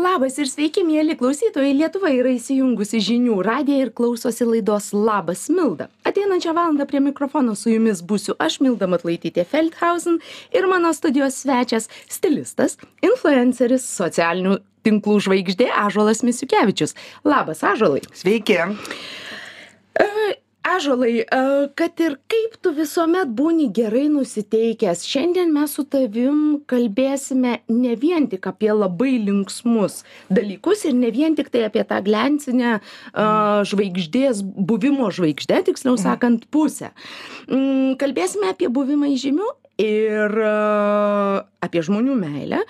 labas ir sveiki mieli klausytojai. Lietuva yra įsijungusi žinių radiją ir klausosi laidos labas milda. Ateinančią valandą prie mikrofono su jumis būsiu aš milda matulaitytė feldhausen ir mano studijos svečias stilistas influenceris socialinių tinklų žvaigždė ąžuolas misiukevičius. Labas ąžuolai. Sveiki. Ąžuolai e, kad ir kaip tu visuomet būni gerai nusiteikęs šiandien mes su tavim kalbėsime ne vien tik apie labai linksmus dalykus ir ne vien tiktai apie tą glencinę a, žvaigždės buvimo žvaigžde tiksliau sakant pusę. Mm, kalbėsime apie buvimą įžymiu ir a, apie žmonių meilę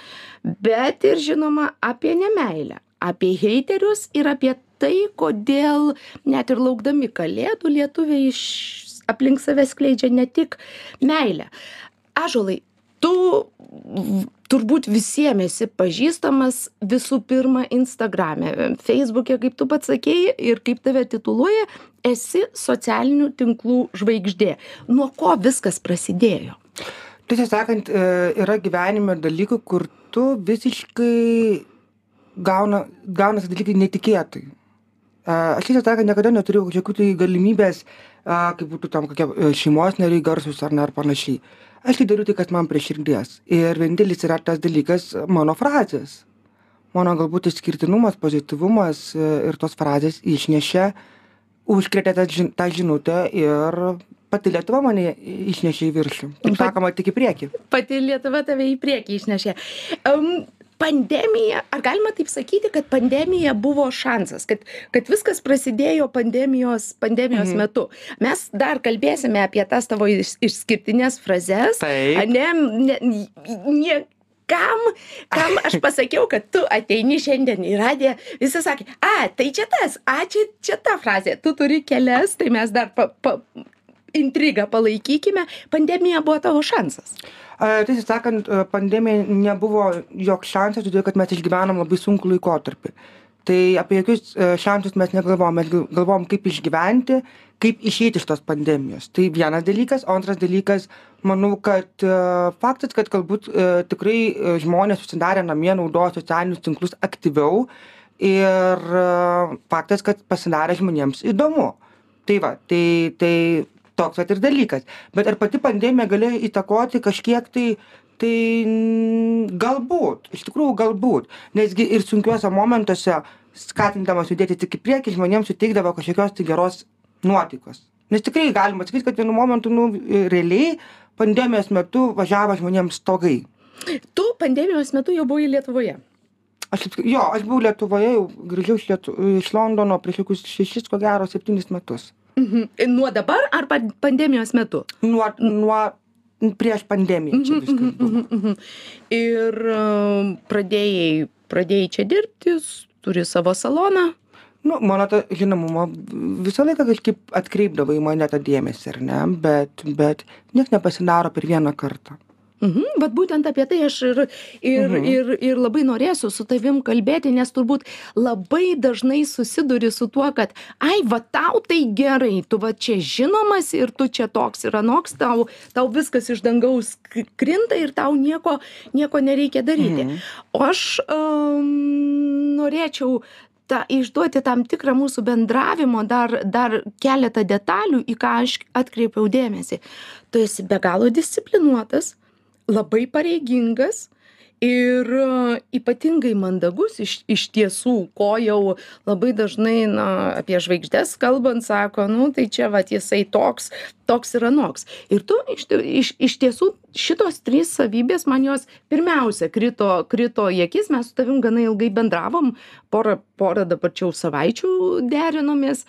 bet ir žinoma apie nemeilę apie heiterius ir apie tai kodėl net ir laukdami kalėdų lietuviai iš aplink save skleidžia ne tik meilę. Ąžuolai tu turbūt visiem esi pažįstamas visų pirma instagrame feisbuke kaip tu pats sakei ir kaip tave tituluoja esi socialinių tinklų žvaigždė. Nuo ko viskas prasidėjo? Tiesą sakant, e, yra gyvenime dalykų, kur tu visiškai gauna, gaunasi dalykai netikėtai. Aš tiesą sakant, niekada neturėjau kažkokių tai galimybės, e, kaip būtų tam kokie e, šeimos nariai garsus ar ne ar panašiai. Aš tai dariau tai, kas man prie širdies. Ir vienintelis yra tas dalykas mano frazės. Mano galbūt išskirtinumas, pozityvumas e, ir tos frazės išnešė, užkrėtė tą, žin, tą žinutę ir pati Lietuva mane išnešė į viršų. Taip sakoma, tik į priekį. pati lietuva tave į priekį išnešė um, pandemija ar galima taip sakyti kad pandemija buvo šansas kad kad viskas prasidėjo pandemijos pandemijos metu? Mes dar kalbėsime apie tas tavo iš išskirtines frazes ane ne nie kam kam aš pasakiau kad tu ateini šiandien į radiją visi sakė a tai čia tas a čia čia ta frazė tu turi kelias tai mes dar pa pa intrigą palaikykime pandemija buvo tavo šansas Tiesą sakant, pandemija nebuvo joks šansas, todėl kad mes išgyvenom labai sunku laikotarpį. Tai apie jokius šansus mes negalvojom, mes gal- galvojom, kaip išgyventi, kaip išeiti iš tos pandemijos. Tai vienas dalykas, o antras dalykas, manau, kad faktas, kad galbūt tikrai žmonės susidarė namie, naudojo socialinius tinklus aktyviau ir faktas, kad pasidarė žmonėms įdomu. Tai va, tai, tai toks vat ir dalykas. Bet ar pati pandemija galėjo įtakoti kažkiek tai, tai galbūt, iš tikrųjų galbūt. Nesgi ir sunkiuose momentuose, skatindamas judėti tik į priekį, žmonėms suteikdavo kažkokios tai geros nuotaikos. Nes tikrai galima sakyti, kad vienu momentu, nu, realiai pandemijos metu važiavo žmonėms stogai. Tu pandemijos metu jau buvai Lietuvoje. Aš, jo, aš buvau Lietuvoje, jau grįžau iš, Lietu, iš Londono prieš kokius šešis, ko gero, septynis metus. Mhm. Nuo dabar ar pa- pandemijos metu? Nuo, nuo prieš pandemiją čia viskas buvo. Mhm. Ir um, pradėjai, pradėjai čia dirbti, turi savo saloną. Nu, mano ta žinomumo visą laiką kažkaip atkreipdavo į mane tą dėmesį, ar ne, bet, bet nieks nepasidaro per vieną kartą. Mhm. Bet būtent apie tai aš ir, ir, Mhm. ir, ir labai norėsiu su tavim kalbėti, nes turbūt labai dažnai susiduri su tuo, kad, ai, va tau tai gerai, tu va čia žinomas ir tu čia toks ir anoks, tau, tau viskas iš dangaus krinta ir tau nieko, nieko nereikia daryti. Mhm. O aš norėčiau tą išduoti tam tikrą mūsų bendravimo dar, dar keletą detalių, į ką aš atkreipiau dėmesį. Tu esi be galo disciplinuotas, labai pareigingas ir e, ypatingai mandagus iš, iš tiesų, ko jau labai dažnai na, apie žvaigždės kalbant sako, nu tai čia va jisai toks, toks ir anoks. Ir tu iš, iš, iš tiesų šitos trys savybės man jos pirmiausia krito, krito į akis, mes su tavim gana ilgai bendravom, porą, porą dabar čia jau savaičių derinomės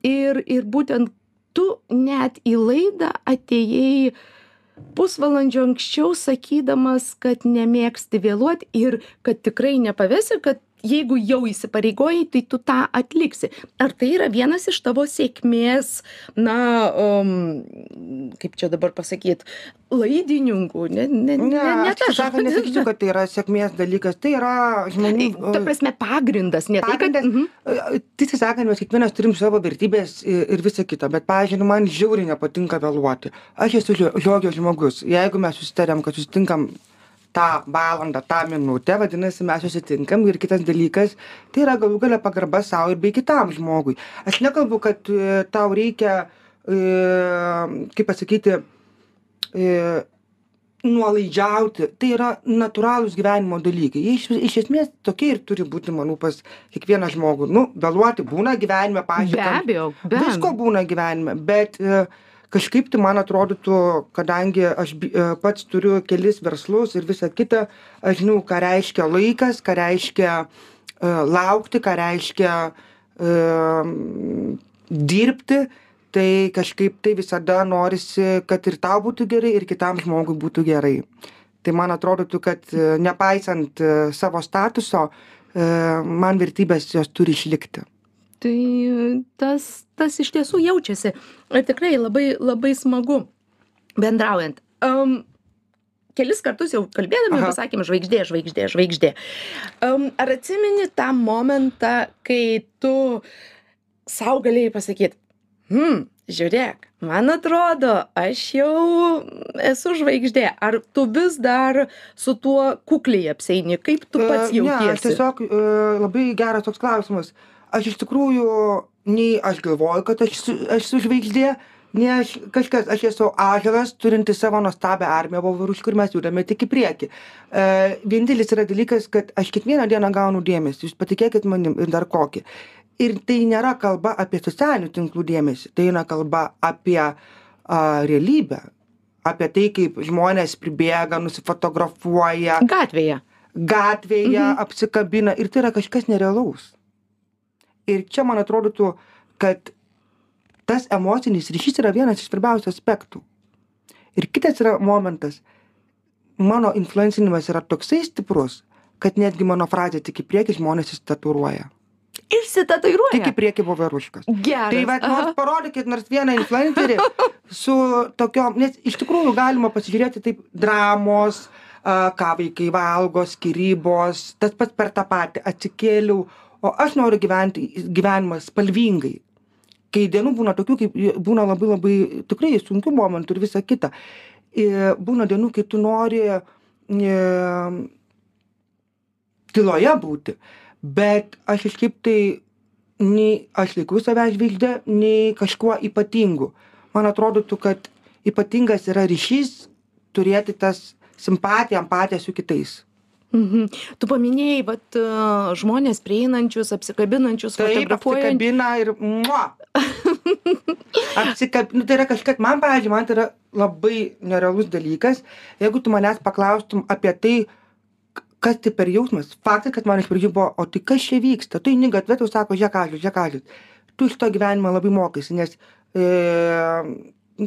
ir, ir būtent tu net į laidą atėjai pusvalandžio anksčiau sakydamas kad nemėgsti vėluot ir kad tikrai nepavesi kad jeigu jau įsipareigojai tai tu tą atliksi ar tai yra vienas iš tavo sėkmės na um, kaip čia dabar pasakyt laidininkų ne ne ne, ne aš tiesą sakant, nesakyčiau, kad tai yra sėkmės dalykas, tai yra žmonių... ta prasme pagrindas ne tai kad Pagrindas, mhm. tiesą sakant, mes kiekvienas turim savo vertybės ir visa kita, bet, pavyzdžiui, nu, man žiauriai nepatinka vėluoti. Aš esu žio- žodžio žmogus. Jeigu mes susitarėm, kad susitinkam tą valandą tą minutę vadinasi mes susitinkam ir kitas dalykas tai yra galų gale pagarba sau ir bei kitam žmogui. Aš nekalbu kad e, tau reikia e, kaip pasakyti e, nuolaidžiauti. Tai yra natūralūs gyvenimo dalykai. Jie iš iš esmės tokie ir turi būti manau pas kiekvieną žmogų. Nu vėluoti būna gyvenime pavyzdžiui ten visko būna gyvenime bet kažkaip tai man atrodytų kadangi aš e, pats turiu kelis verslus ir visa kita aš žinau ką reiškia laikas ką reiškia e, laukti ką reiškia e, dirbti tai kažkaip tai visada norisi kad ir tau būtų gerai ir kitam žmogui būtų gerai. Tai man atrodytų kad nepaisant savo statuso man vertybės jos turi išlikti Tai tas, tas iš tiesų jaučiasi. Ir tikrai labai, labai smagu bendraujant. Um, kelis kartus jau kalbėdami Aha. pasakėm žvaigždė, žvaigždė, žvaigždė. Um, ar atsimeni tą momentą, kai tu sau galėjai pasakyti, hm, žiūrėk, man atrodo, aš jau esu žvaigždė. Ar tu vis dar su tuo kukliai apseini? Kaip tu pats E, Ne, jautiesi? tiesiog e, labai geras toks klausimas. Aš iš tikrųjų, nei aš galvoju, kad aš, esu- žvaigždė, nei aš kažkas, aš esu ažalas, turintis savo nuostabią armiją, voverus, kur mes judame tik į priekį. E, vienintelis yra dalykas, kad aš kiekvieną dieną gaunu dėmesį, jūs patikėkit manim ir dar kokį. Ir tai nėra kalba apie socialinių tinklų dėmesį, tai eina kalba apie a, realybę, apie tai, kaip žmonės pribėga, nusifotografuoja, Gatvėje. gatvėje Mhm. apsikabina ir tai yra kažkas nerealaus. Ir čia man atrodytų, kad tas emocinis ryšys yra vienas iš svarbiausių aspektų. Ir kitas yra momentas, mano influencinimas yra toksai stiprus, kad netgi mano frazė tik į priekį žmonės įstaturuoja. Išsitatuiruoja. Tik į priekį voveruškas. Geras. Tai va, nors parodykit nors vieną influencerį su tokiom, nes iš tikrųjų galima pasižiūrėti taip dramos, ką vaikai valgo, skirybos, tas pats per tą patį atsikėliau, o aš noriu gyventi gyvenimą spalvingai. Kai dienų būna tokių, kaip būna labai labai tikrai sunkių momentų ir visa kita. Ir būna dienų, kai tu nori e, tyloje būti, bet aš kažkaip tai nei aš laikau save žvaigždė, nei kažkuo ypatingu. Man atrodytų, kad ypatingas yra ryšys turėti tas simpatiją, empatiją su kitais. Mhm. Tu paminėjai, vat, žmonės prieinančius, apsikabinančius, Taip, apsikabina ir... Mua! Apsikab... Nu, tai yra kažkas, man, pavyzdžiui, man tai yra labai nerealus dalykas. Jeigu tu manęs paklaustum apie tai, kas tai per jausmas, faktas, kad man iš pradžių buvo, o tai kas čia vyksta, tu eini gatvė, tau sako, žiūrėk, ažlis. Tu iš to gyvenimo labai mokaisi, nes e,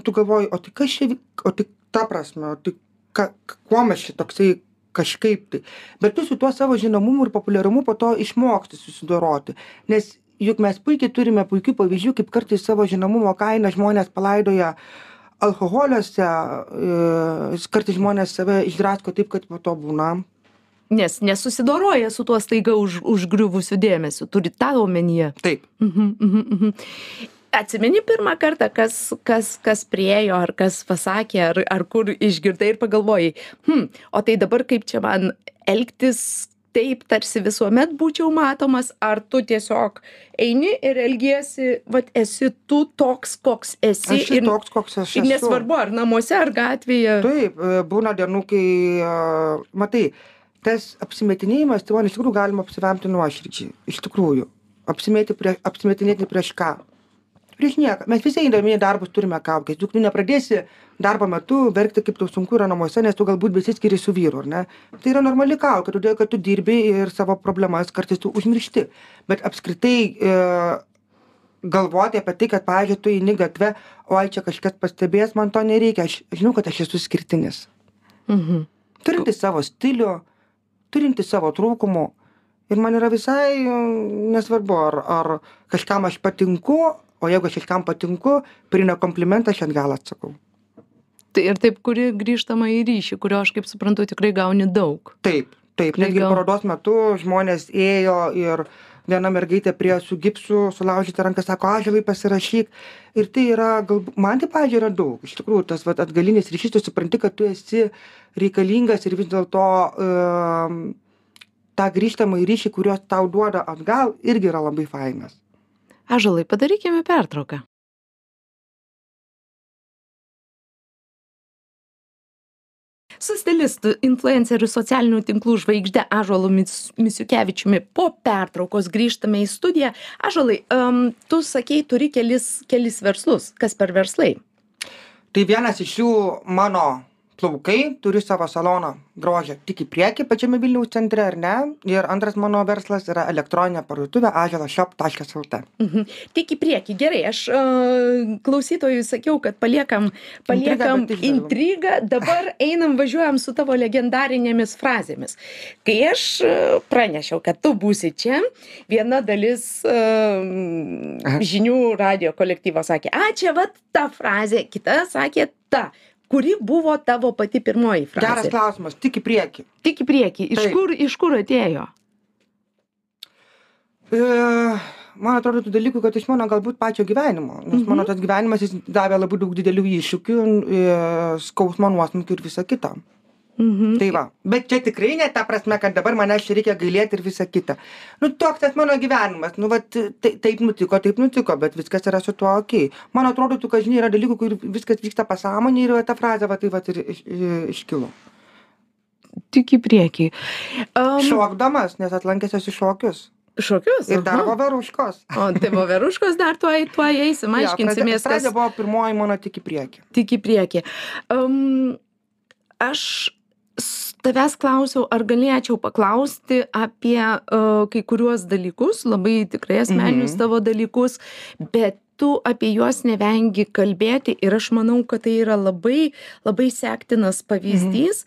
tu galvoji, o tai kas čia, o tai ta prasme, o tai ka, kuo mes čia toksai kažkaip tai. Bet tu su tuo savo žinomumu ir populiarumu po to išmoksti susidoroti. Nes juk mes puikiai turime puikių pavyzdžių, kaip kartais savo žinomumo kainą žmonės palaidoja alkoholiuose, e, kartais žmonės save išdrasko taip, kad po to būna. Nes nesusidoroja su tuo staiga už, užgriuvusiu dėmesiu. Turi tą omenyje. Taip. Mhm, mhm, mhm. Atsimeni pirmą kartą, kas, kas, kas priejo, ar kas pasakė, ar, ar kur išgirdai ir pagalvojai, hm, o tai dabar kaip čia man elgtis taip, tarsi visuomet būčiau matomas, ar tu tiesiog eini ir elgiesi, vad esi tu toks, koks esi. Ir toks, koks aš ir nesvarbu, ar namuose, ar gatvėje. Taip, e, būna dienų, kai, matai, tas apsimetinėjimas, tai man iš tikrųjų galima apsivemti nuoširdžiai. Iš tikrųjų. Apsimėti prie, apsimetinėti prieš ką? Prieš nieką. Mes visi eidami į darbus turime kaukės. Juk tu nepradėsi darbo metu verkti, kaip tau sunku yra namuose, nes tu galbūt besiskiri su vyru, ar ne? Tai yra normali kaukė, todėl kad tu dirbi ir savo problemas kartais tu užmiršti. Bet apskritai e, galvoti apie tai, kad, pavyzdžiui, tu eini gatve, oi čia kažkas pastebės, man to nereikia. Aš žinau, kad aš esu skirtinis. Mhm. Turintis savo stilių, turintis savo trūkumų. Ir man yra visai mm, nesvarbu, ar, ar kažkam aš patinku, o jeigu aš kažkam patinku, prina komplimentą, aš atgal atsakau. Tai ir taip, kuri grįžtama į ryšį, kurio aš kaip suprantu tikrai gauni daug. Taip, taip. Netgi gal- parodos metu žmonės ėjo ir viena mergaitė prie su gipsu sulaužyta ranka sako ąžuolai pasirašyk ir tai yra galbūt man tai pavyzdžiui yra daug iš tikrųjų tas vat atgalinis ryšys tu supranti kad tu esi reikalingas ir vis dėlto um, tą grįžtamąjį ryšį kuriuos tau duoda atgal irgi yra labai fainas ąžuolai padarykime pertrauką. Su stilistu influenceriu socialinių tinklų žvaigžde ąžuolu mis misiukevičiumi po pertraukos grįžtame į studiją. Ąžuolai am tu sakei turi kelis kelis verslus. Kas per verslai? Tai vienas iš jų mano plaukai turiu savo saloną grožio tik į priekį pačiame vilniaus centre ar ne? Ir antras mano verslas yra elektroninė parduotuvė ąžuolas shop taškas lt mhm. Tik į priekį. Gerai aš a klausytojui sakiau kad paliekam paliekam išdaviau. intrigą. Dabar einam važiuojam su tavo legendarinėmis frazėmis. Kai aš pranešiau kad tu būsi čia viena dalis am, žinių radijo kolektyvo sakė a čia vat ta frazė. Kita sakė ta kuri buvo tavo pati pirmoji geras frazė klausimas. Tik į priekį. Tik į priekį. Iš Taip. kur iš kur atėjo? E, man atrodo tų dalykų kad iš mano galbūt pačio gyvenimo. Nes mano tas gyvenimas jis davė labai daug didelių iššūkių e, skausmo nuosmukių ir visa kita mhm. Tai va. Bet čia tikrai ne ta prasme kad dabar manęs čia reikia gailėti ir visa kita. Nu toks tas mano gyvenimas. Nu vat tai taip nutiko taip nutiko bet viskas yra su tuo okei. Man atrodytų kad žinai yra dalykų kur viskas vyksta pasąmonėj ir va ta frazė va tai vat ir iš iškilo. Tik į priekį. Am, šokdamas nes atlankęs esu šokius. Šokius? Ir dar voveruškos. O, tai voveruškos dar tuoj, tuoj eisim, aiškinsimės, pradžia- kas pradžia buvo pirmoji mano tik į priekį. Tik į priekį. Um, aš tavęs klausiau, ar galėčiau paklausti apie uh, kai kuriuos dalykus, labai tikrai asmeninius Mhm. tavo dalykus, bet tu apie juos nevengi kalbėti ir aš manau, kad tai yra labai, labai sektinas pavyzdys,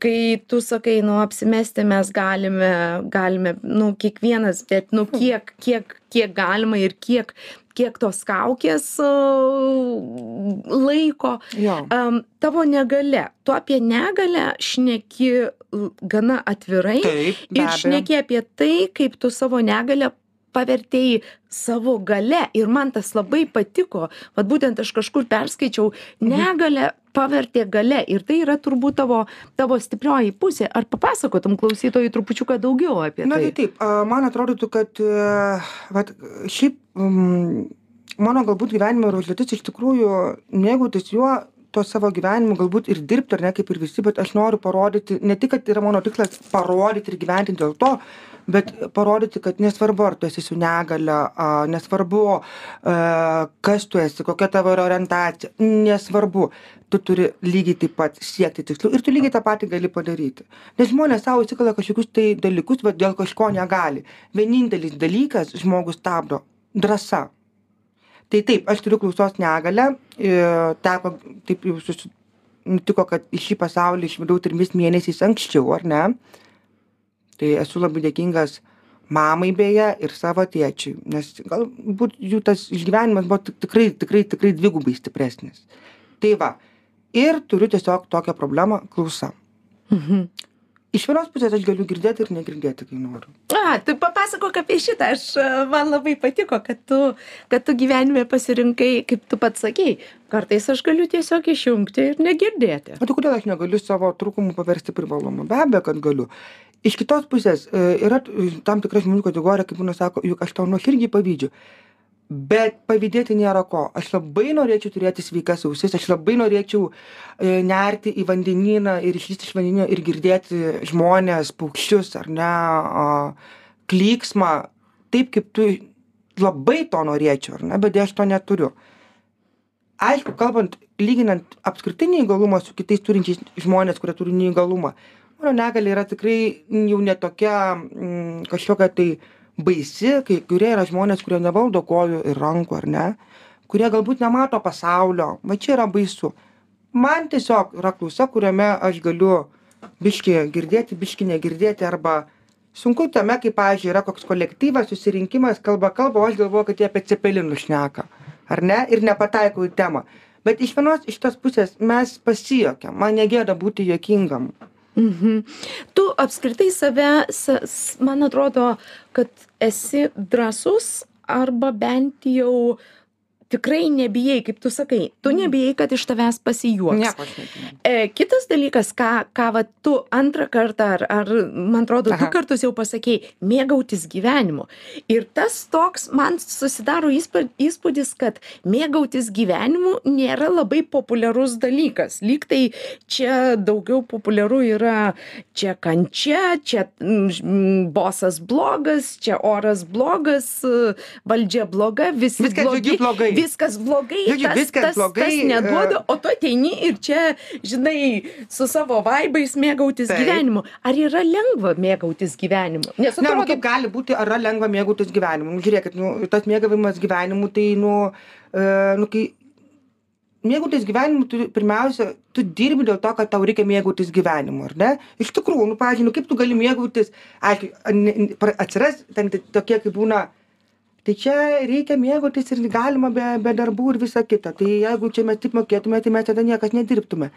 kai tu sakai, nu, apsimesti mes galime, galime, nu, kiekvienas, bet, nu, kiek, kiek, kiek galima ir kiek, kiek tos kaukės laiko. Um, tavo negale, tu apie negalę šneki gana atvirai ir šneki apie tai, kaip tu savo negalę pavertėjai savo gale ir man tas labai patiko, vad būtent aš kažkur perskaičiau, Mhm. negalę pavertė gale ir tai yra turbūt tavo, tavo stiprioji pusė. Ar papasakotum klausytojui trupučiuką daugiau apie na tai tai? taip man atrodytų kad a, vat šiaip mm, mano galbūt gyvenimo yra užduotis iš tikrųjų mėgautis juo tuo savo gyvenimu galbūt ir dirbti ar ne kaip ir visi bet aš noriu parodyti ne tik kad yra mano tikslas parodyti ir gyventi dėl to bet parodyti kad nesvarbu ar tu esi su negalia a, nesvarbu kas tu esi kokia tavo yra orientacija nesvarbu. Tu turi lygiai taip pat siekti tikslų ir tu lygiai tą patį gali padaryti. Nes žmonės sau įsikala kažkokius tai dalykus vat dėl kažko negali. Vienintelis dalykas žmogų stabdo drąsa. Tai taip aš turiu klausos negalią ir teko taip jau susi nutiko kad į šį pasaulį išvydau trimis mėnesiais anksčiau ar ne tai esu labai dėkingas mamai beje ir savo tėčiui nes galbūt jų tas išgyvenimas buvo tik tikrai tikrai tikrai dvigubai stipresnis. Tai va ir turiu tiesiog tokią problemą klausa. Mhm. iš vienos pusės aš galiu girdėti ir negirdėti kai noriu. A, tai papasakok apie šitą, aš, man labai patiko, kad tu, kad tu gyvenime pasirinkai, kaip tu pats sakei, kartais aš galiu tiesiog išjungti ir negirdėti. o tai kodėl aš negaliu savo trūkumų paversti privalumu? Be abejo kad galiu iš kitos pusės e, yra t- tam tikra žmonių kategorija kaip būna sako juk aš tau nuoširdžiai pavydžiu. Bet pavydėti nėra ko. Aš labai norėčiau turėti sveikas ausis aš labai norėčiau e, nerti į vandenyną ir išlįsti iš vandenyno ir girdėti žmones paukščius ar ne klyksmą. Taip kaip tu labai to norėčiau ar ne bet aš to neturiu. Aišku kalbant lyginant apskritai neįgalumą su kitais turinčiais žmonės kurie turi neįgalumą mano negalia yra tikrai jau ne tokia mm, kažkokia tai baisi kai kurie yra žmonės kurie nevaldo kojų ir rankų ar ne kurie galbūt nemato pasaulio. Va čia yra baisu. Man tiesiog yra klausa kuriame aš galiu biškį girdėti biškį negirdėti arba sunku tame kai pavyzdžiui yra koks kolektyvas susirinkimas kalba kalba o aš galvoju kad jie apie cepelinus šneka ar ne ir nepataikau į temą. Bet iš vienos iš tos pusės mes pasijuokiam. Man negėda būti juokingam Mhm. Tu apskritai save, man atrodo, kad esi drąsus arba bent jau tikrai nebijai, kaip tu sakai, tu nebijai, kad iš tavęs pasijuoks. E, kitas dalykas, ką, ką va, tu antrą kartą, ar, ar man atrodo, du Aha. kartus jau pasakėjai, mėgautis gyvenimu. Ir tas toks, man susidaro įspū- įspūdis, kad mėgautis gyvenimu nėra labai populiarus dalykas. Lyg tai čia daugiau populiaru yra čia kančia, čia mm, bosas blogas, čia oras blogas, valdžia bloga, visi Viskas, blogi, blogai. Viskas blogai, Žodžiu, tas, viskas tas, blogai, tas neduoda, e, o tu ateini ir čia, žinai, su savo vaibais mėgautis Taip. gyvenimu. Ar yra lengva mėgautis gyvenimu? Nes Ne, nu atrodo, kaip gali būti, ar yra lengva mėgautis gyvenimu. Nu, žiūrėkit, nu, tas mėgavimas gyvenimu, tai, nu, e, nu kai mėgautis gyvenimu, tu pirmiausia, tu dirbi dėl to, kad tau reikia mėgautis gyvenimu, ar ne? Iš tikrųjų, nu, pavyzdžiui, nu, kaip tu gali mėgautis, aišku, atsiras ten tokie, kaip būna, tai čia reikia mėgautis ir galima be, be darbų ir visa kita. Tai jeigu čia mes taip mokėtume, tai mes tada niekas nedirbtume.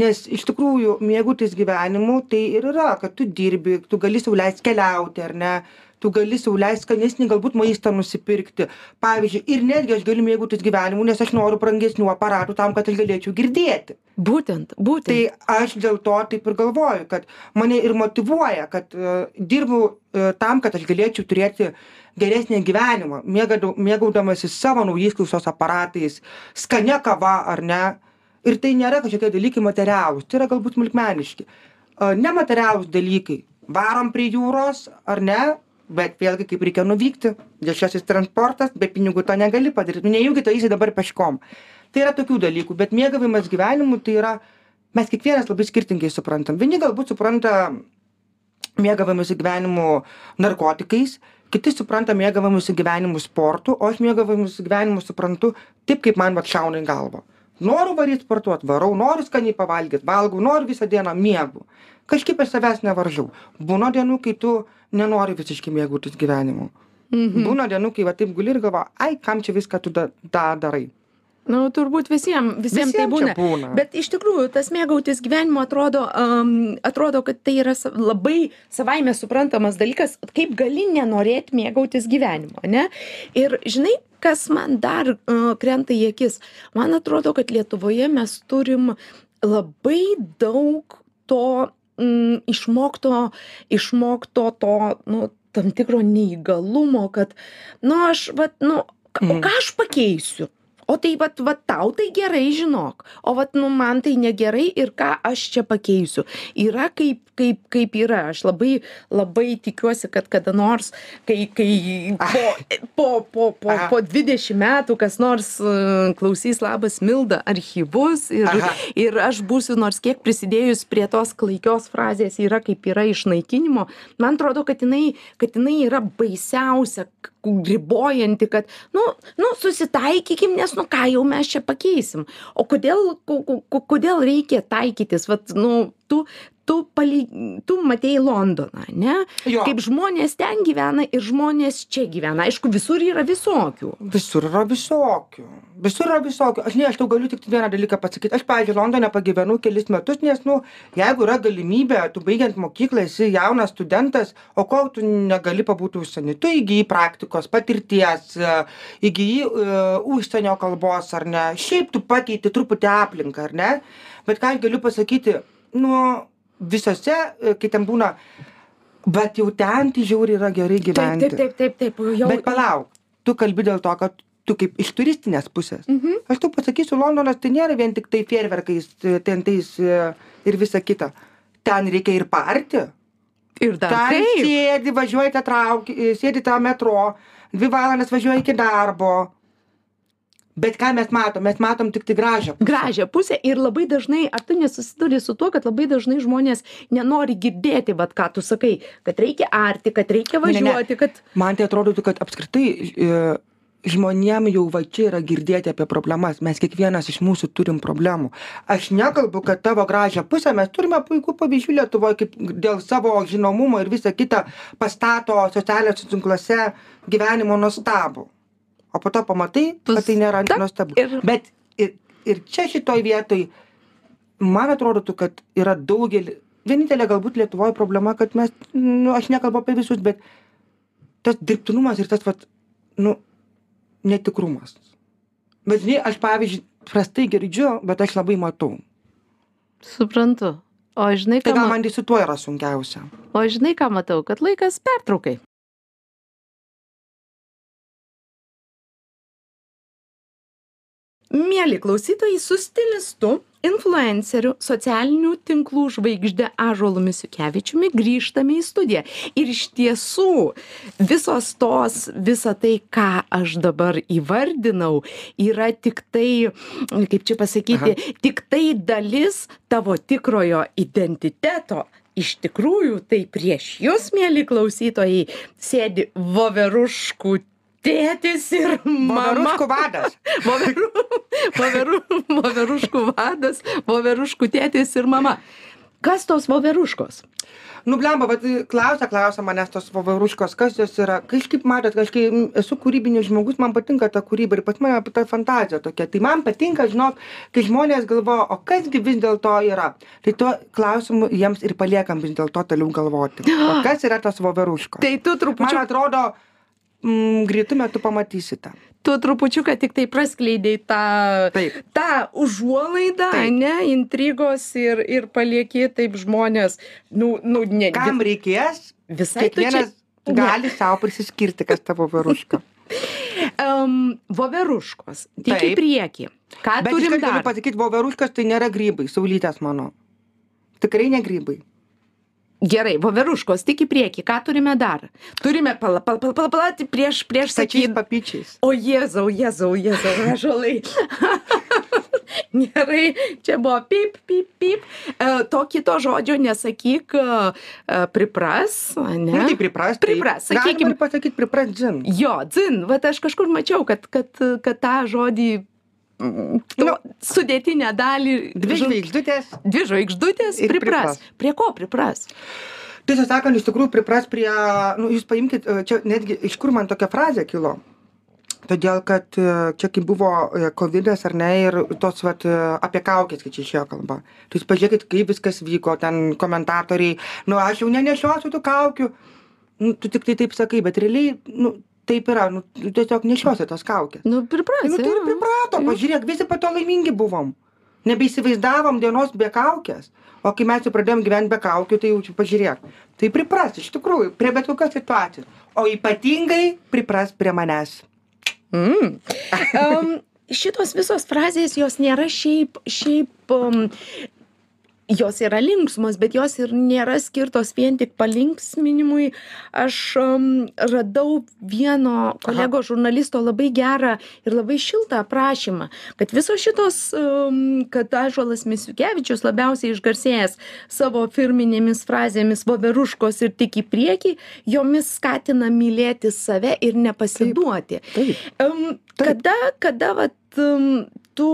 Nes iš tikrųjų mėgautis gyvenimu tai ir yra, kad tu dirbi, tu gali sauliaisti keliauti, ar ne? Tu gali sauliaisti skanesnį galbūt maistą nusipirkti. Pavyzdžiui, ir netgi aš galiu mėgautis gyvenimu, nes aš noriu brangesnių aparatų tam, kad aš galėčiau girdėti. būtent, būtent. Tai aš dėl to taip ir galvoju, kad mane ir motivuoja, kad uh, dirbu uh, tam, kad aš galėčiau turėti geresnį gyvenimą, mėgadau- mėgaudamasi savo naujais klausos aparatais, skania kava ar ne. Ir tai nėra kažkokie dalykai materialūs, tai yra galbūt smulkmeniški. Nematerialūs dalykai. Varom prie jūros ar ne, bet vėlgi kaip reikia nuvykti, viešasis transportas, be pinigų to negali padaryti. Nu, Nejaugi to eisi dabar peškom. Tai yra tokių dalykų, bet mėgavimas gyvenimu tai yra, mes kiekvienas labai skirtingai suprantam. Vieni galbūt supranta mėgavimusi gyvenimu narkotikais, kiti supranta mėgavimusi gyvenimu sportu, o aš mėgavimusi gyvenimu suprantu taip, kaip man va šauna į galvą. Noriu varyti sportuoti, varau, noriu skaniai pavalgyti, valgau, noriu visą dieną miegu. Kažkaip aš savęs nevaržau. Būna dienų, kai tu nenori visiškai mėgautis gyvenimu. Mhm. Būna dienų, kai va taip guli ir galvo, ai, kam čia viską tu da, da darai. Nu, turbūt visiems, visiems tai Visiem būna. čia būna. Bet iš tikrųjų, tas mėgautis gyvenimu atrodo, um, atrodo kad tai yra labai savaime suprantamas dalykas, kaip gali nenorėti mėgautis gyvenimu, ne? Ir žinai, kas man dar uh, krenta į akis, man atrodo, kad Lietuvoje mes turim labai daug to mm, išmokto, išmokto to, nu, tam tikro neįgalumo, kad, nu, aš, vat, nu, o Mhm. ką aš pakeisiu? O tai vat, vat tau tai gerai žinok, o vat nu man tai negerai ir ką aš čia pakeisiu. Yra kaip, kaip, kaip yra. Aš labai, labai tikiuosi, kad kada nors, kai, kai po, po, po, po, po 20 metų kas nors uh, klausys labas Milda archyvus ir, ir aš būsiu nors kiek prisidėjus prie tos klaikios frazės yra kaip yra išnaikinimo, man atrodo, kad jinai, kad jinai yra baisiausia, ribojanti, kad, nu, nu, susitaikykim, nes, nu, ką jau mes čia pakeisim. O kodėl, ko- ko- kodėl reikia taikytis, vat, nu, tu, tu, paly, tu matėjai Londoną, ne? Jo. Kaip žmonės ten gyvena ir žmonės čia gyvena. Aišku, visur yra visokių. Visur yra visokių. Visur yra visokių. Aš ne, aš tau galiu tik vieną dalyką pasakyti. Aš, pavyzdžiui, Londone pagyvenau kelis metus, nes, nu, jeigu yra galimybė, tu baigiant mokyklą, esi jaunas studentas, o kol tu negali pabūti užsienį, tu įgyji praktikos, patirties, e, įgyji uh, užsienio kalbos, ar ne. Šiaip tu pakeiti truputį aplinką, ar ne. Bet ką aš galiu pasakyti, nu, visose, e, kai ten būna, bet jau ten tai žiauriai yra gerai Taip, gyventi. taip, taip, taip, taip. Jau, Bet palauk, tu kalbi dėl to, kad tu kaip iš turistinės pusės. Mhm. Aš tau pasakysiu, Londonas tai nėra vien tik tai fierverkais, e, tentais e, ir visa kita. Ten reikia ir parti. Ir dar Ten kaip. sėdi, važiuoji tą traukį, sėdi tą metro, dvi valandas važiuoji iki darbo. Bet ką mes matom? Mes matom tik tai gražią. pusę. gražią pusę ir labai dažnai ar tu nesusiduri su tuo kad labai dažnai žmonės nenori girdėti vat ką tu sakai kad reikia arti kad reikia Ne, ne, ne. važiuoti kad Man tai atrodo, kad apskritai e, žmonėm jau va čia yra girdėti apie problemas. Mes kiekvienas iš mūsų turim problemų. Aš nekalbu, kad tavo gražią pusę mes turime puikų pavyzdžių Lietuvoje, kaip dėl savo žinomumo ir visa kita pastato socialiniuose tinkluose gyvenimo nuostabų. O po to pamatai, kad tai nėra nuostabu. ir- Bet ir, ir čia šitoj vietoj, man atrodo, kad yra daugelį, vienintelė galbūt lietuvoj problema kad mes nu aš nekalbu apie visus bet tas dirbtinumas ir tas vat nu netikrumas. Bet žinai aš pavyzdžiui prastai girdžiu bet aš labai matau. Suprantu. O žinai tai ką gal ma man tai su tuo yra sunkiausia? O žinai ką matau? Kad laikas pertraukai Mėly klausytojai, su stilistu, influenceriu, socialinių tinklų žvaigždė Ažuolu Misiukevičiumi grįžtame į studiją. Ir iš tiesų visos tos, visa tai, ką aš dabar įvardinau, yra tik tai, kaip čia pasakyti, Aha. tik tai dalis tavo tikrojo identiteto. Iš tikrųjų, tai prieš jūs, mėly klausytojai, sėdi voveruškų tėtis ir mama. Voveruškų vadas. Voveru, voveru, voveruškų vadas, voveruškų tėtis ir mama. Kas tos voveruškos? Nu, blemba, bet klausia, klausia manęs tos voveruškos, kas jos yra. Kažkaip, matot, kažkaip esu kūrybinis žmogus, man patinka ta kūryba ir pas mane ta fantazija tokia. Tai man patinka, žinok, kai žmonės galvoja, o kasgi vis dėlto yra. Tai tuo klausimu jiems ir paliekam vis dėlto toliau galvoti. O kas yra tos voveruškos? Tai tu Man trupučiuką, atrodo, mm, greitų metų pamatysite. tu trupučiuką tik tai praskleidėjai tą, Taip. tą užuolaidą, Taip. ne, intrigos ir, ir palieki taip žmonės, nu, nu ne, Kam reikės, visai tu čia- kiekvienas gali savo prisiskirti, kas tavo voveruška. Um, voveruškos, tik į Taip. priekį. Ką Bet turim iškart galiu dar? pasakyti, voveruškas tai nėra grybai, saulytės mano. Tikrai ne grybai. Gerai, voveruškos, tik į priekį. Ką turime dar? Turime pala, pala, pala, pala, pala prieš, prieš sakyti. papyčiais. O Jėzau, Jėzau, Jėzau, ražalai. Gerai, čia buvo pip, pip, pip. E, to kito žodžio nesakyk, e, e, pripras, ne? Nu, tai pripras. tai Pripras, galima sakykim. ir pasakyti pripras dzin. Jo, dzin, va aš kažkur mačiau, kad, kad, kad tą žodį, Nu. sudėtinę dalį. Dvi žvaigždutės. Dvi žvaigždutės Ir pripras. pripras. Prie ko pripras? Tiesą sakant, iš tikrųjų pripras prie, nu, jūs paimkite, e, čia netgi iš kur man tokia frazė kilo. Todėl, kad e, čia kai buvo e, COVID ar ne ir tos vat, e, apie kaukės, kai čia išėjo kalba. Tai jūs pažiūrėkit, kaip viskas vyko, ten komentatoriai, nu aš jau nenešiosiu tų kaukių. Nu, tu tik tai taip sakai, bet realiai, nu, taip yra, nu, tu tiesiog nešiosi tas kaukės. Nu, pripras. Nu, tai ir priprato, pažiūrėk, visi po to laimingi buvom. Nebeįsivaizdavom dienos be kaukės. O kai mes jau pradėjom gyventi be kaukių, tai jau čia pažiūrėk. Tai pripras, iš tikrųjų, prie bet kokios situacijos. O ypatingai pripras prie manęs. Mm. Um, šitos visos frazės, jos nėra šiaip, šiaip, um, jos yra linksmos, bet jos ir nėra skirtos vien tik palinksminimui. Aš um, radau vieno kolego žurnalisto labai gerą ir labai šiltą aprašymą, kad visos šitos, um, kad Ažuolas Misiukevičius labiausiai išgarsėjęs savo firminėmis frazėmis voveruškos ir tik į priekį, jomis skatina mylėti save ir nepasiduoti. Taip. Um, kada, kada vat, tu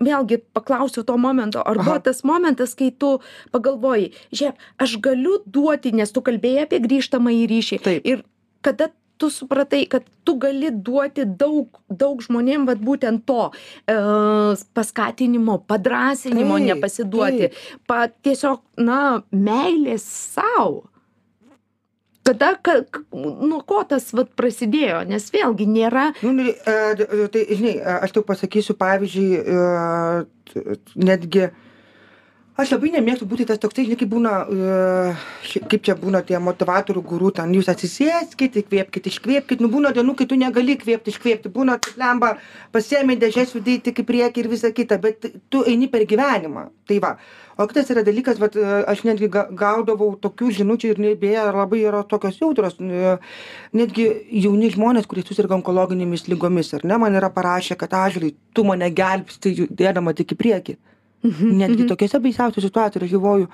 vėlgi paklausiu to momento, ar buvo tas momentas, kai tu pagalvoji, žiūrėk, aš galiu duoti, nes tu kalbėjai apie grįžtamą į ryšį. Ir kada tu supratai, kad tu gali duoti daug, daug žmonėm, vat būtent to e, paskatinimo, padrasinimo, Taip, nepasiduoti, pa, tiesiog, na, meilės savo. Kada, ka, nuo ko tas vat prasidėjo, nes vėlgi nėra Nu, e, tai, žinai, e, aš tau pasakysiu, pavyzdžiui, e, netgi, aš labai nemėgstu būti tas toksai, žinai, kaip būna, e, kaip čia būna tie motivatorių gurų, ten jūs atsisėskit, įkvėpkit, iškvėpkit, nu būna dienų, kai tu negali įkvėpti, iškvėpti, būna taip lemba, pasiemi dėžės vidai tik į priekį ir visa kita, bet tu eini per gyvenimą. Tai va. O kitas yra dalykas, vat, e, aš netgi ga- gaudavau tokių žinučių ir beje labai yra tokios jautros, e, netgi jauni žmonės, kurie susirga onkologinėmis lygomis, ar ne, man yra parašę, kad ažlai, tu mane gelbsti judėdama tik į priekį. Netgi tokiuose baisiausiose situacijose aš galvoju,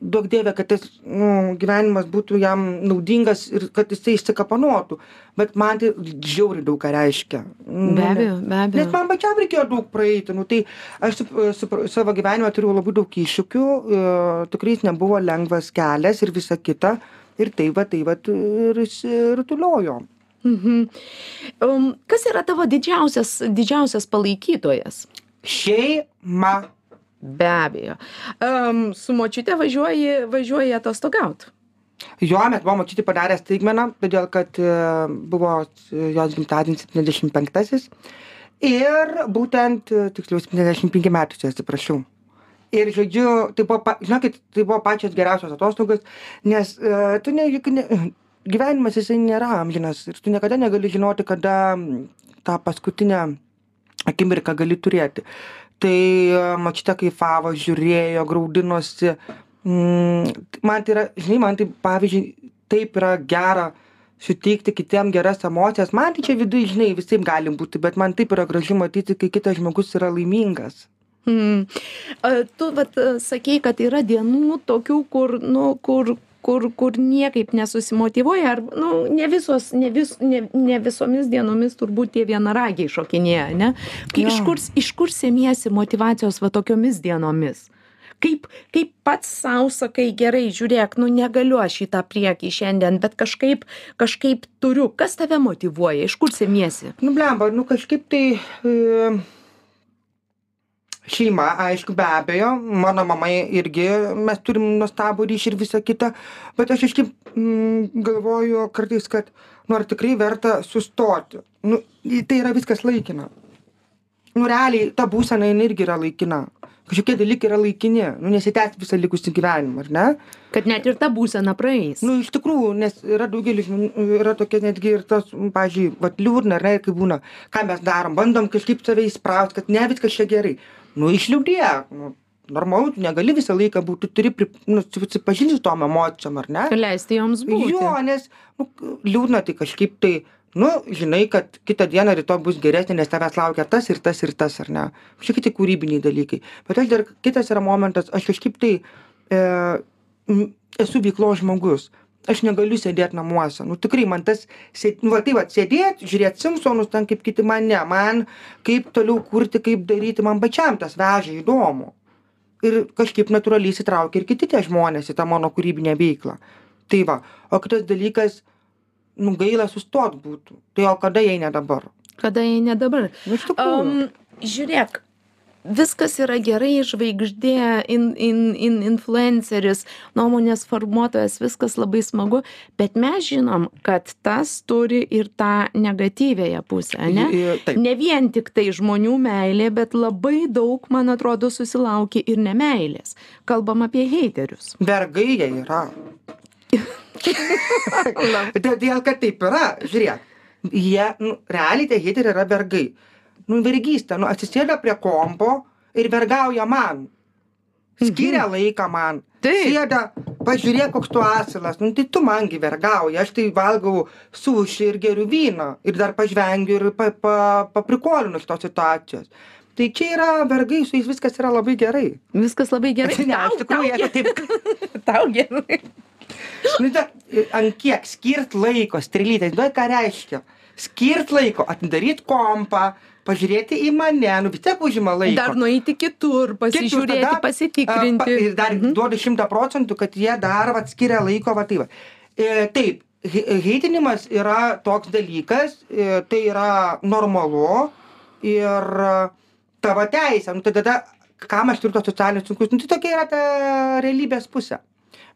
duok dievė, kad tas nu, gyvenimas būtų jam naudingas ir kad jisai išsikapanotų. Bet man tai žiauriai daug ką reiškia. Nu, Be abejo, be abejo. Nes man pačiam reikėjo daug praeiti. Nu, tai aš su, su, savo gyvenime turiu labai daug iššūkių. E, tikrai jis nebuvo lengvas kelias ir visa kita. Ir tai va, tai va ir išsirutuliojo. Mhm. Um, kas yra tavo didžiausias, didžiausias palaikytojas? Šeima. Be abejo. Am su močiute važiuoji važiuoji atostogaut? Jo mes buvom močiutei padarę staigmeną todėl kad e, buvo e, jos gimtadienis septyniasdešim penktasis ir būtent e, tiksliau septyniasdešim penki metai čia atsiprašau. Ir žodžiu tai buvo žinokit tai buvo pačios geriausios atostogos nes e, tu ne juk ne gyvenimas jisai nėra amžinas ir tu niekada negali žinoti kada tą paskutinę akimirką gali turėti tai e, močiutė kaifavo žiūrėjo graudinosi. Mm, man tai yra žinai man tai pavyzdžiui taip yra gera suteikti kitiem geras emocijas. Man tai čia viduj žinai visaip gali būti bet man taip yra gražu matyti kai kitas žmogus yra laimingas. Mm. Tu vat sakei, kad yra dienų tokių, kur, nu, kur, kur, kur niekaip nesusimotivuoja, ar nu, ne, visos, ne, vis, ne, ne visomis dienomis turbūt tie vienaragiai šokinėja, ne? Kai, iš, kur, iš kur semiesi motivacijos va tokiomis dienomis? Kaip, kaip pats savo sakai, gerai, žiūrėk, nu negaliu aš į tą priekį šiandien, bet kažkaip, kažkaip turiu. Kas tave motivuoja, iš kur semiesi? nu blemba nu kažkaip tai e, šeima aišku be abejo. Mano mama irgi mes turim nuostabų ryšį ir visa kita. Bet aš kažkaip mm, galvoju kartais kad nu ar tikrai verta sustoti? Nu tai yra viskas laikina. Nu realiai ta būsena jinai irgi yra laikina. Kažkokie dalykai yra laikini. Nu nesitęs visą likusį gyvenimą ar ne? Kad net ir ta būsena praeis. nu iš tikrųjų nes yra daugelis žmonių yra tokie netgi ir tas pavyzdžiui vat liūdna ar ne kaip būna ką mes darom bandom kažkaip save įspraust kad ne viskas čia gerai nu išliūdėk nu normalu tu negali visą laiką būt tu turi pri nu susipažinti su tom emocijom ar ne? Leisti joms būti. jo nes nu liūdna tai kažkaip tai nu žinai kad kitą dieną rytoj bus geresnė nes tavęs laukia tas ir tas ir tas ar ne? Kažkokie tai kūrybiniai dalykai. Bet aš dar kitas yra momentas aš kažkaip tai e, esu veiklos žmogus aš negaliu sėdėt namuose. Nu tikrai man tas sė nu va tai vat sėdėt žiūrėt simpsonus ten kaip kiti man ne man kaip toliau kurti kaip daryti man pačiam tas veža įdomu. Ir kažkaip natūraliai įsitraukia ir kiti tie žmonės į tą mano kūrybinę veiklą. Tai va o kitas dalykas nu gaila sustot būtų. Tai o kada jei ne dabar? Kada jei ne dabar? nu iš tikrųjų. Um, žiūrėk, viskas yra gerai, žvaigždė, in, in, in, influenceris, nuomonės formuotojas, viskas labai smagu, bet mes žinom, kad tas turi ir tą negatyvėją pusę, ne? I- i- taip. Ne vien tik tai žmonių meilė, bet labai daug, man atrodo, susilaukia ir nemailės. Kalbam apie heiterius. vergai jie yra todėl kad taip yra žiūrėk jie nu realiai tie heiteriai yra vergai nu vergystė nu atsisėda prie kompo ir vergauja man. Skiria laiką man. Taip. sėda pažiūrėk koks tu asilas. Nu tai tu man gi vergauji. Aš tai valgau sušį ir geriu vyną. Ir dar pažvengiu ir pa pa paprikolinu iš tos situacijos. Tai čia yra vergai su jais viskas yra labai gerai. Viskas labai gerai. ne iš tikrųjų jie taip tau, gerai. Nu, da, ant kiek skirt laiko, strelytė, duoda ką reiškia. Skirt laiko, atidaryt kompą, pažiūrėti į mane, nu vis tiek užima laiko. Dar nueiti kitur, pasižiūrėti, tada, a, pa- pasitikrinti. ir dar mhm. duodu šimtą procentų, kad jie dar vat, skiria laiko, va tai. E, taip, he- heitinimas yra toks dalykas, e, tai yra normalu ir e, tavo teisė. Nu, tai tada, kam aš turiu tos socialinius sunkus, nu, tai tokia yra ta realybės pusė.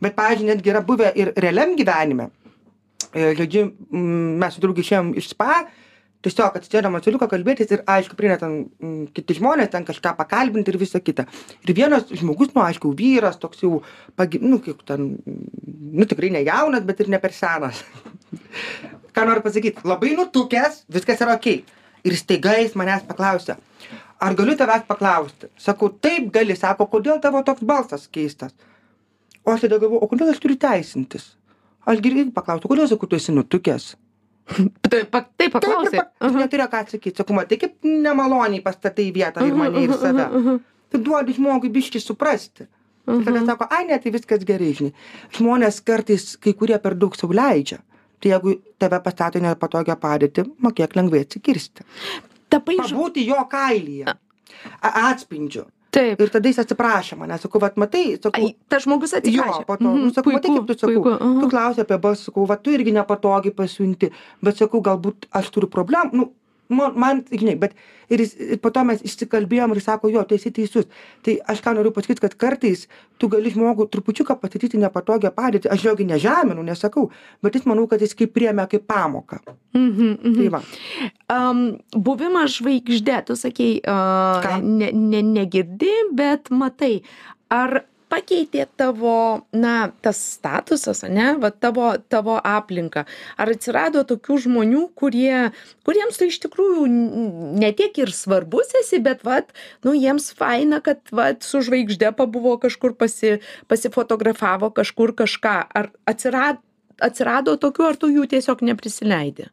Bet, pavyzdžiui, netgi yra buvę ir realiam gyvenime. E, Žodžiu, mes su draugu išėjom iš spa, tiesiog atsisėdom ant suoliuko kalbėtis ir aišku, prieina ten mm, kiti žmonės, ten kažką pakalbinti ir visa kita. Ir vienas žmogus, nu aišku, vyras, toks jau, pagi, nu, kaip ten, mm, nu tikrai ne jaunas, bet ir ne per senas. Ką noriu pasakyti, labai nutukęs, viskas yra ok. Ir staiga jis manęs paklausė, ar galiu tavęs paklausti? Sakau, taip gali, sako, kodėl tavo toks balsas keistas? O aš tada galvoju, o kodėl aš turiu teisintis? Aš irgi paklausiu, kodėl sakau, tu esi nutukęs? Taip, pa- taip paklausė. Taip, aš neturiu ką atsakyti. Sakau, matai, kaip nemaloniai pastatai vietą ir mane ir save. Tu duodi žmogui biški suprasti. Ir tada sako, ai ne, tai viskas gerai, žinai. Žmonės kartais, kai kurie per daug sau leidžia. Tai jeigu tave pastato nepatogią padėtį, mokėk lengvai atsikirsti. Tapai ž... Pabūti jo kailyje. Atspindžiu. Taip. Ir tada jis atsiprašė mane. Sakau, vat matai, sakau, Ai, tas žmogus Jo, atsiprašė. po to, nu, sakau, matai, kaip tu sakau, aha. tu klausi apie balsą, sakau, va, tu irgi nepatogiai pasiunti, bet sakau, galbūt aš turiu problemų, nu, man, man žinai, bet ir, jis, ir po to mes išsikalbėjom ir sako, jo, tai esi teisus. Tai aš ką noriu pasakyti, kad kartais tu gali žmogų trupučiuką pastatyti nepatogią padėtį, aš jogi nežeminu, nesakau, bet jis manau, kad jis kaip priemė kaip pamoką. Mhm, mhm. Tai va. Um, buvimas žvaigždė, tu sakei, uh, ne, ne, negirdi, bet matai, ar pakeitė tavo, na, tas statusas, ne, va tavo, tavo aplinka. Ar atsirado tokių žmonių, kurie, kuriems tai iš tikrųjų ne tiek ir svarbus esi, bet, va, nu, jiems faina, kad, va, su žvaigždė pabuvo kažkur pasi, pasifotografavo kažkur kažką. Ar atsirado, atsirado tokių, ar tu jų tiesiog neprisileidai?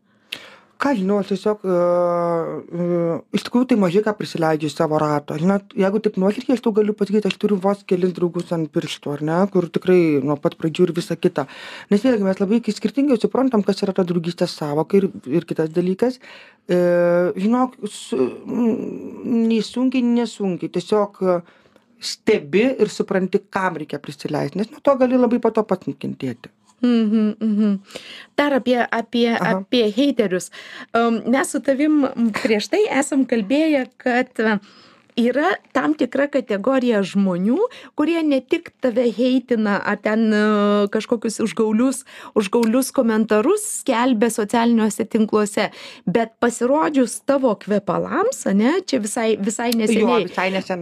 Ką žinau, aš tiesiog, uh, uh, iš tikrųjų tai mažai ką prisileidžiu į savo ratą. Žinot, jeigu taip nuoširdžiai aš tau galiu pasakyti, aš turiu vos kelis draugus ant pirštų, ar ne, kur tikrai nuo pat pradžių ir visa kita. Nes vėlgi mes labai skirtingai suprantam, kas yra ta draugystės savoka ir, ir kitas dalykas. E, žinok, su, nei sunkiai, nesunkiai. Tiesiog e, stebi ir supranti, kam reikia prisileisti, nes nuo to gali labai po to pats nukentėti. Mhm, mhm. Dar apie, apie, Aha. apie heiterius. Mes su tavim prieš tai esam kalbėję, kad yra tam tikra kategorija žmonių, kurie ne tik tave heitina ar ten uh, kažkokius užgaulius, užgaulius komentarus skelbia socialiniuose tinkluose, bet pasirodžius tavo kvepalams, ne, čia visai, visai neseniai.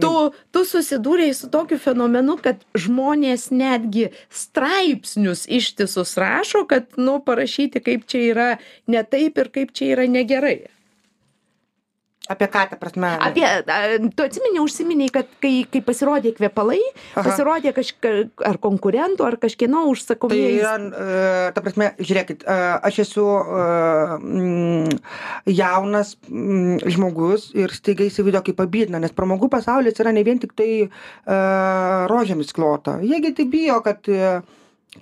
Tu, tu susidūrėjai su tokiu fenomenu, kad žmonės netgi straipsnius ištisus rašo, kad, nu, parašyti, kaip čia yra ne taip ir kaip čia yra negerai. Apie ką, ta prasme? Apie, tu atsimeni, užsiminiai, kad kai, kai pasirodė kvepalai, Aha. pasirodė kažka, ar konkurentų, ar kažkieno Tai užsakomieji. yra, e, ta prasme, žiūrėkit, e, aš esu e, mm, jaunas mm, žmogus ir staiga įsivaizduoju kaip pabydna, nes pramogų pasaulis yra ne vien tik tai rožėmis klota. Jiegi tai bijo, kad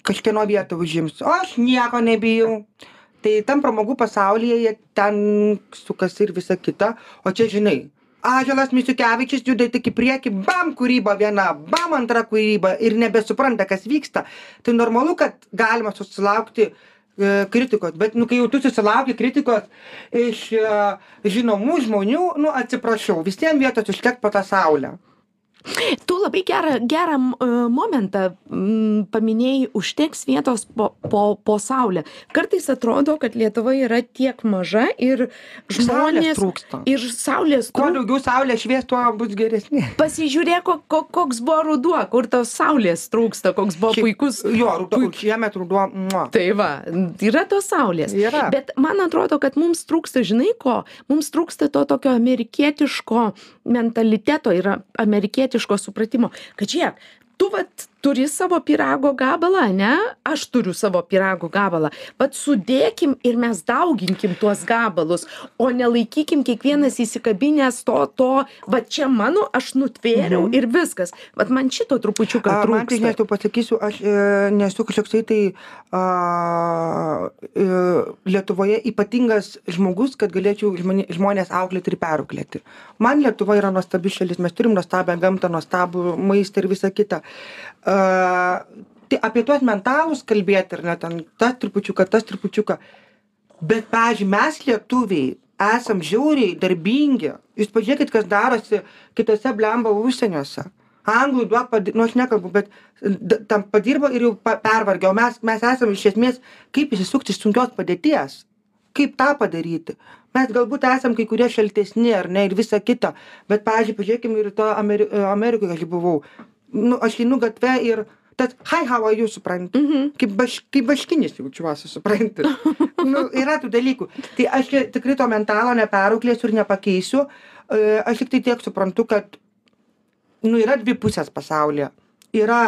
kažkieno vietą užims, o aš nieko nebijau. Tai tam pramogų pasaulyje jie ten sukasi ir visa kita, o čia žinai. Aželas Misiukevičius juda tik į priekį, bam kūryba viena, bam antra kūryba ir nebesupranta, kas vyksta. Tai normalu, kad galima susilaukti e, kritikos, bet nu, kai jau tu susilauki kritikos iš e, žinomų žmonių, nu atsiprašau, visiems vietos užtek po tą saulę. Tu labai gerą, gerą e, momentą m, paminėjai, užteks vietos po, po, po saulę. Kartais atrodo, kad Lietuva yra tiek maža ir Saulės žmonės. trūksta. Ir saulės Kuo daugiau saulės švies, tuo bus geresni. Pasižiūrėk, ko, ko, koks buvo ruduo, kur tos saulės trūksta, koks buvo puikus. Jo, ruduo, šiemet ruduo. Tai va, yra tos saulės. Yra. Bet man atrodo, kad mums trūksta, žinai ko, mums trūksta to tokio amerikietiško mentaliteto ir amerikietiško supratimo, kad žiūrėk, tu vat turi savo pirago gabalą, ne? Aš turiu savo pirago gabalą. Vat sudėkim ir mes dauginkim tuos gabalus, o nelaikykim kiekvienas įsikabinęs to, to, va čia mano, aš nutvėriau Mhm. ir viskas. Vat man šito trupučiuką tai trūksta. nesu pasakysiu, aš e, nesu kažkoksai tai a, e, Lietuvoje ypatingas žmogus, kad galėčiau žmonė, žmonės auklėti ir perauklėti. Man Lietuva yra nuostabi šalis, mes turim nuostabią gamtą, nuostabų maistą ir visą kitą. A, tai apie tuos mentalus kalbėti, ar ne, ten tas trupučiuką, tas trupučiuką. Bet, pavyzdžiui, mes lietuviai esam žiauriai darbingi. Jūs pažiūrėkit, kas darosi kitose blemba užsieniuose. Anglų duok, padi- nu aš nekalbu, bet d- tam padirbo ir jau. O mes, mes esame iš esmės, kaip įsisukti iš sunkios padėties. Kaip tą padaryti? Mes galbūt esam kai kurie šaltesni ar ne ir visa kita. Bet, pavyzdžiui, pažiūrėkime ir to Ameri Amerikoje, aš buvau. Nu, aš einu gatve ir tas, hi, how are you, supranti? Mhm. kaip, baš, kaip baškinis jaučiuosi, supranti. nu, yra tų dalykų. Tai aš tikrai to mentalo neperauklėsiu ir nepakeisiu. Aš tik tai tiek suprantu, kad nu, yra dvi pusės pasaulyje. Yra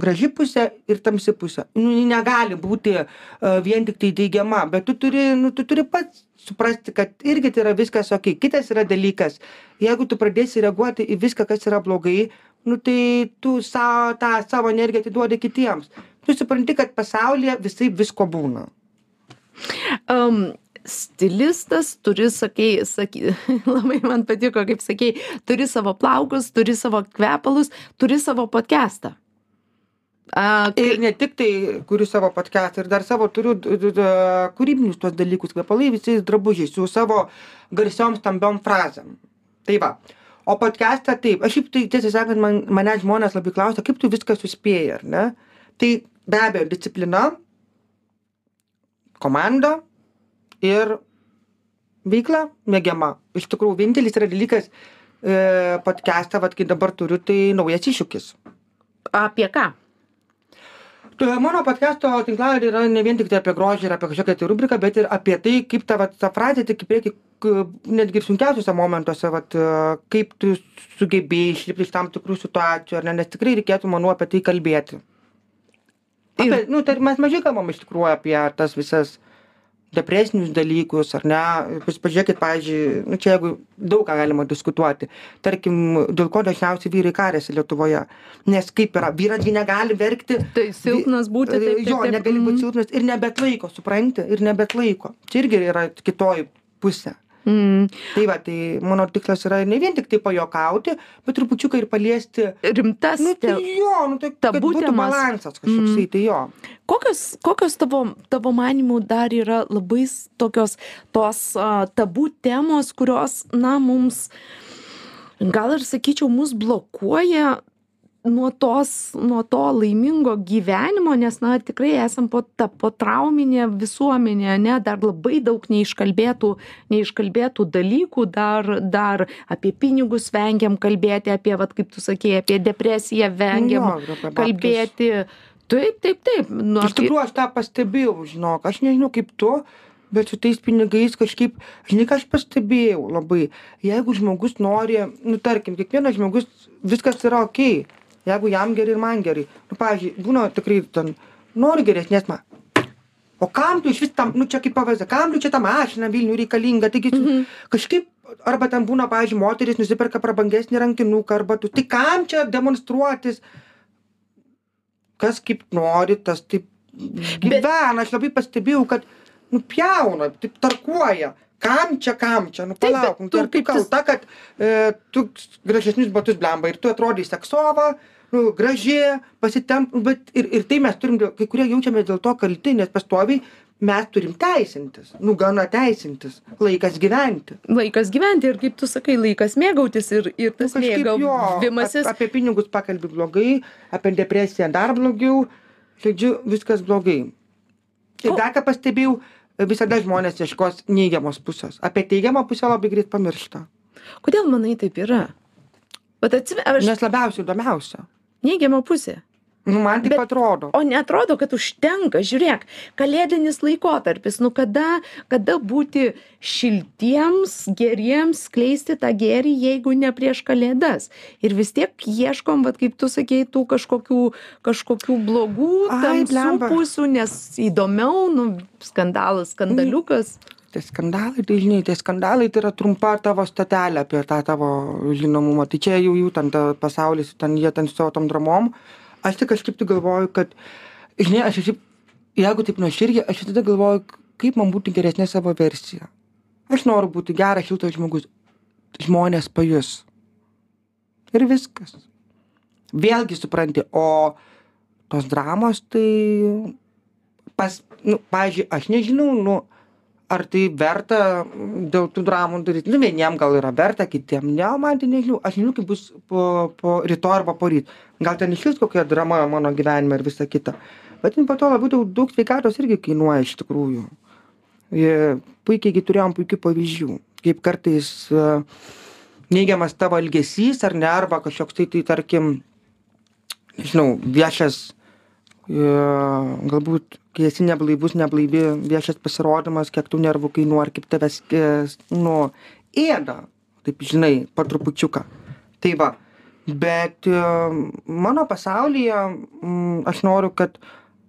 graži pusė ir tamsi pusė. Nu, ji negali būti uh, vien tik tai teigiama, bet tu turi, nu, tu turi pats suprasti, kad irgi tai yra viskas ok. Kitas yra dalykas, jeigu tu pradėsi reaguoti į viską, kas yra blogai, nu, tai tu savo, tą savo energiją atiduodi kitiems. Tu supranti, kad pasaulyje visai visko būna. Um, stilistas turi, sakei, saky, labai man patiko, kaip sakei, turi savo plaukus, turi savo kvepalus, turi savo podcastą. A, kai, Ir ne tik tai kuriu savo podcastą, ir dar savo turiu kūrybinius tuos dalykus, kvepalai visais drabužiais, su savo garsiom stambiom frazėm. Tai va. O podcastą taip, aš šiaip tai tiesą sakant, man, mane žmonės labai klausia, kaip tu viską suspėjai, ar ne? Tai be abejo, disciplina, komanda ir veikla mėgiama. Iš tikrųjų, vienintelis yra dalykas, e, podcastą, vad, kai dabar turiu, tai naujas iššūkis. apie ką? Mano podcast'o tinklalaidė yra ne vien tik tai apie grožį ir apie kažkokią tai rubriką, bet ir apie tai, kaip ta, vat, ta frazė tik į priekį, netgi ir sunkiausiuose momentuose, vat, e, kaip tu sugebėjai išlipti iš tam tikrų situacijų, ar ne, nes tikrai reikėtų, manau, apie tai kalbėti. Apie, Ir- nu, tai mes mažai kalbam iš tikrųjų apie tas visas depresinius dalykus, ar ne. Jūs pažiūrėkit, pavyzdžiui, nu, čia jeigu daug ką galima diskutuoti, tarkim, dėl ko dažniausiai vyrai karėsi Lietuvoje. Nes kaip yra, vyras gi negali verkti. Tai silpnas būti, taip, Jo, negali būti mhm. silpnas ir nebet laiko, supranti, ir nebet laiko. Čia irgi yra kitoji pusė. Mm, Tai va, tai mano tikslas yra ne vien tik tai pajokauti, bet trupučiuką ir paliesti. rimtas. Nu, tai jo, nu, tai tabu būtų balansas kažkoks, Mm. tai jo. Kokios, kokios tavo, tavo manimų dar yra labai tokios tos uh, tabų temos, kurios, na, mums, gal ir sakyčiau, mus blokuoja nuo tos, nuo to laimingo gyvenimo, nes, na, tikrai esam po, ta, po trauminė visuomenė, ne, dar labai daug neiškalbėtų, neiškalbėtų dalykų, dar, dar apie pinigus vengiam kalbėti, apie, vat, kaip tu sakėjai, apie depresiją vengiam Nu, kalbėti. Taip, taip, taip. Nu, Iš tikrųjų, aš tą pastebėjau, žinok, aš nežinau kaip tu, bet su tais pinigais kažkaip, žinai, ką aš pastebėjau labai. Jeigu žmogus nori, nu, tarkim, kiekvienas žmogus, viskas yra ok, jeigu jam gerai ir man gerai. Nu, pavyzdžiui, būna tikrai ten, nori geresnės man. O kam tu iš vis tam, nu čia kaip pavyzdė, kam tu čia tą mašiną Vilnių reikalinga, taigi tu Mhm. kažkaip, arba ten būna, pavyzdžiui, moteris nusiperka prabangesnį rankinuką, arba tu, tai kam čia demonstruotis, kas kaip nori, tas taip gyvena, aš labai pastebėjau, kad nupjauna, taip tarkuoja. Kam čia, kam čia, nu palauk, bet tu tai tu kaip tas- kalta, kad e, tu gražesnius batus blemba ir tu atrodai seksova, nu, graži, pasitemp, bet ir, ir tai mes turim, kai kurie jaučiamės dėl to kalti, nes pastoviai mes turim teisintis, nu gana teisintis, laikas gyventi. laikas gyventi ir kaip tu sakai, laikas mėgautis ir, ir Nu, tas jo, mėgavimasis. ap- apie pinigus pakalbi blogai, apie depresiją dar blogiau, žodžiu, viskas blogai. Ir dar ką pastebėjau, visada žmonės ieškos neigiamos pusės. Apie teigiamą pusę labai greit pamiršta. Kodėl manai taip yra? Bet atsime, aš Nes labiausiai įdomiausia. Neigiama pusė. Nu, man taip Bet- atrodo. O netrodo, kad užtenka, žiūrėk, kalėdinis laikotarpis, nu kada, kada būti šiltiems, geriems, skleisti tą gėrį, jeigu ne prieš kalėdas. Ir vis tiek ieškom, vat, kaip tu sakei, tų kažkokių, kažkokių blogų tamsių pusių, nes įdomiau, nu, skandalas, skandaliukas. Tai skandalai, tai žinai, tie skandalai tai yra trumpa tavo statelė apie tą tavo žinomumą. Tai čia jau jų ten ta pasaulis, ten jie ten su savo tom dramom. Aš tik kažkaip tai galvoju, kad, žinai, aš šiaip, jeigu taip nuoširdžiai, aš visada galvoju, kaip man būtų geresnė savo versija. Aš noriu būti geras, šiltas žmogus. Žmonės pajus. Ir viskas. Vėlgi supranti, o tos dramos tai pas, nu, pavyzdžiui, aš nežinau, nu, ar tai verta dėl tų dramų daryti. Nu, vieniem gal yra verta, kitiem ne, man tai nežinau. Aš nežinau, kaip bus po, po rytoj arba po ryt. Gal ten iškils kokia drama mano gyvenime ir visa kita. Bet ten po to labai daug, daug sveikatos irgi kainuoja iš tikrųjų. Ir puikiai gi turėjom puikių pavyzdžių, kaip kartais e, neigiamas tavo elgesys ar ne, arba kažkoks tai, tai tarkim, nežinau, viešas, e, galbūt, kai esi neblaivus, neblaivi, viešas pasirodymas, kiek tų nervų kainuoja, ar kaip tavęs, e, nu, ėda, taip žinai, po trupučiuką. Tai va, bet e, mano pasaulyje mm, aš noriu, kad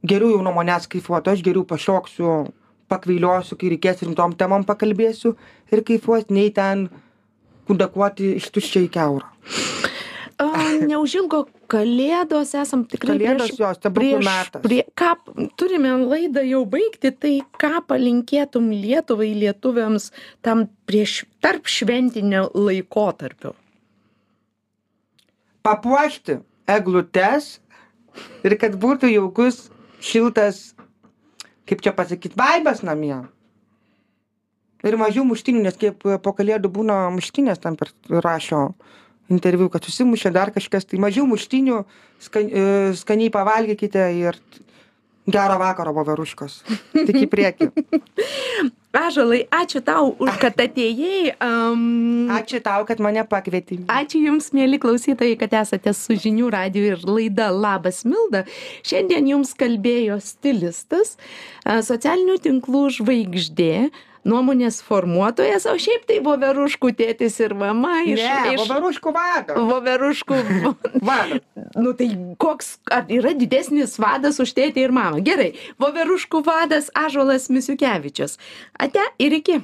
geriau jau nuo manęs kaifuotų, aš geriau pašoksiu, pakvailiosiu, kai reikės rimtom temom pakalbėsiu ir kaifuos, nei ten kudakuoti iš tuščio į keurą. A, neužilgo kalėdos esam tikrai Kalėdos prieš, stebuklų metas. prie, ką, turime laidą jau baigti, tai ką palinkėtum Lietuvai, lietuviams tam prieš tarp šventinio laikotarpio? Papuošti eglutes ir kad būtų jaukus, šiltas, kaip čia pasakyti, vaibas namie. Ir mažiau muštinių, nes kaip po kalėdų būna muštinės tam per rašio interviu, kad susimušė dar kažkas, tai mažiau muštinių, skan, e, skaniai pavalgykite ir gero vakaro voveruškos. Tik į priekį. Ažalai, ačiū tau, už kad atėjai. Um, Ačiū tau, kad mane pakvietei. Ačiū Jums, mėly klausytojai, kad esate su žinių radiju ir laida Labas Milda. Šiandien Jums kalbėjo stilistas, socialinių tinklų žvaigždė, nuomonės formuotojas, o šiaip tai voveruškų tėtis ir mama iš... Iš voveruškų vadas. voveruškų. Vadas. nu tai koks, ar yra didesnis vadas už tėtį ir mamą? Gerai, voveruškų vadas Ažolas Misiukevičius. Ate ir iki.